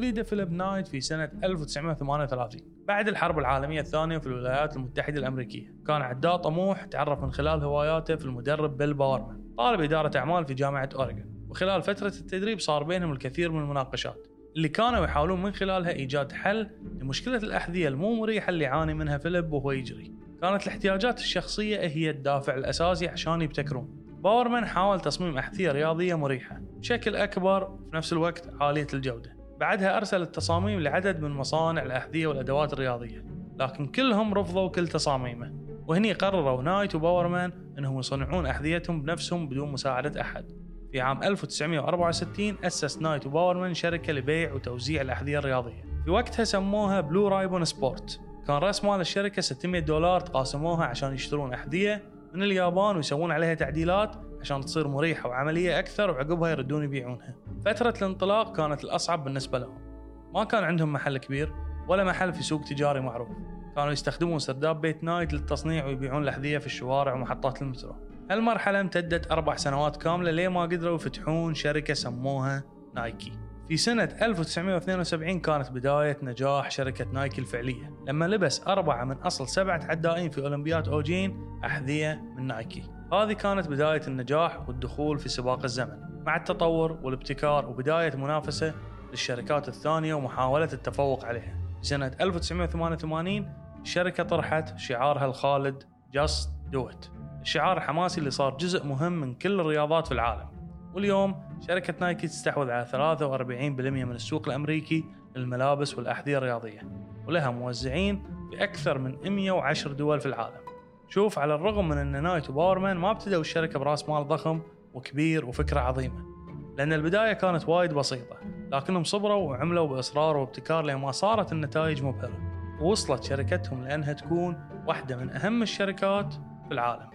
ولد فيليب نايت في سنة 1938 بعد الحرب العالمية الثانية في الولايات المتحدة الأمريكية. كان عداء طموح تعرف من خلال هواياته في المدرب بيل باورمان طالب إدارة أعمال في جامعة أوريغون. وخلال فترة التدريب صار بينهم الكثير من المناقشات اللي كانوا يحاولون من خلالها إيجاد حل لمشكلة الأحذية المو مريحة اللي يعاني منها فيليب وهو يجري. كانت الاحتياجات الشخصية هي الدافع الأساسي عشان يبتكرون. باورمان حاول تصميم أحذية رياضية مريحة بشكل أكبر وفي نفس الوقت عالية الجودة. بعدها أرسل التصاميم لعدد من مصانع الأحذية والأدوات الرياضية لكن كلهم رفضوا كل تصاميمه. وهني قرروا نايت وباورمان أنهم يصنعون أحذيتهم بنفسهم بدون مساعدة أحد. في عام 1964 أسس نايت وباورمان شركة لبيع وتوزيع الأحذية الرياضية. في وقتها سموها Blue Ribbon Sports كان رأس مال الشركة 600 دولار تقاسموها عشان يشترون أحذية من اليابان ويسوون عليها تعديلات عشان تصير مريحة وعملية أكثر وعقبها يردون يبيعونها. فترة الانطلاق كانت الأصعب بالنسبة لهم. ما كان عندهم محل كبير ولا محل في سوق تجاري معروف. كانوا يستخدمون سرداب بيت نايت للتصنيع ويبيعون الأحذية في الشوارع ومحطات المترو. هالمرحلة امتدت أربع سنوات كاملة ليه ما قدروا يفتحون شركة سموها نايكي. في سنة 1972 كانت بداية نجاح شركة نايكي الفعلية. لما لبس أربعة من أصل سبعة عدائين في أولمبياد أوجين أحذية من نايكي. هذه كانت بداية النجاح والدخول في سباق الزمن مع التطور والابتكار وبداية منافسة للشركات الثانية ومحاولة التفوق عليها. في سنة 1988 الشركة طرحت شعارها الخالد Just Do It الشعار الحماسي اللي صار جزء مهم من كل الرياضات في العالم. واليوم شركة نايكي تستحوذ على 43% من السوق الأمريكي للملابس والأحذية الرياضية ولها موزعين في أكثر من 110 دول في العالم. شوف على الرغم من أن نايت وباورمان ما ابتدوا الشركة برأس مال ضخم وكبير وفكرة عظيمة لأن البداية كانت وايد بسيطة لكنهم صبروا وعملوا بإصرار وابتكار لما صارت النتائج مبهرة ووصلت شركتهم لأنها تكون واحدة من أهم الشركات في العالم.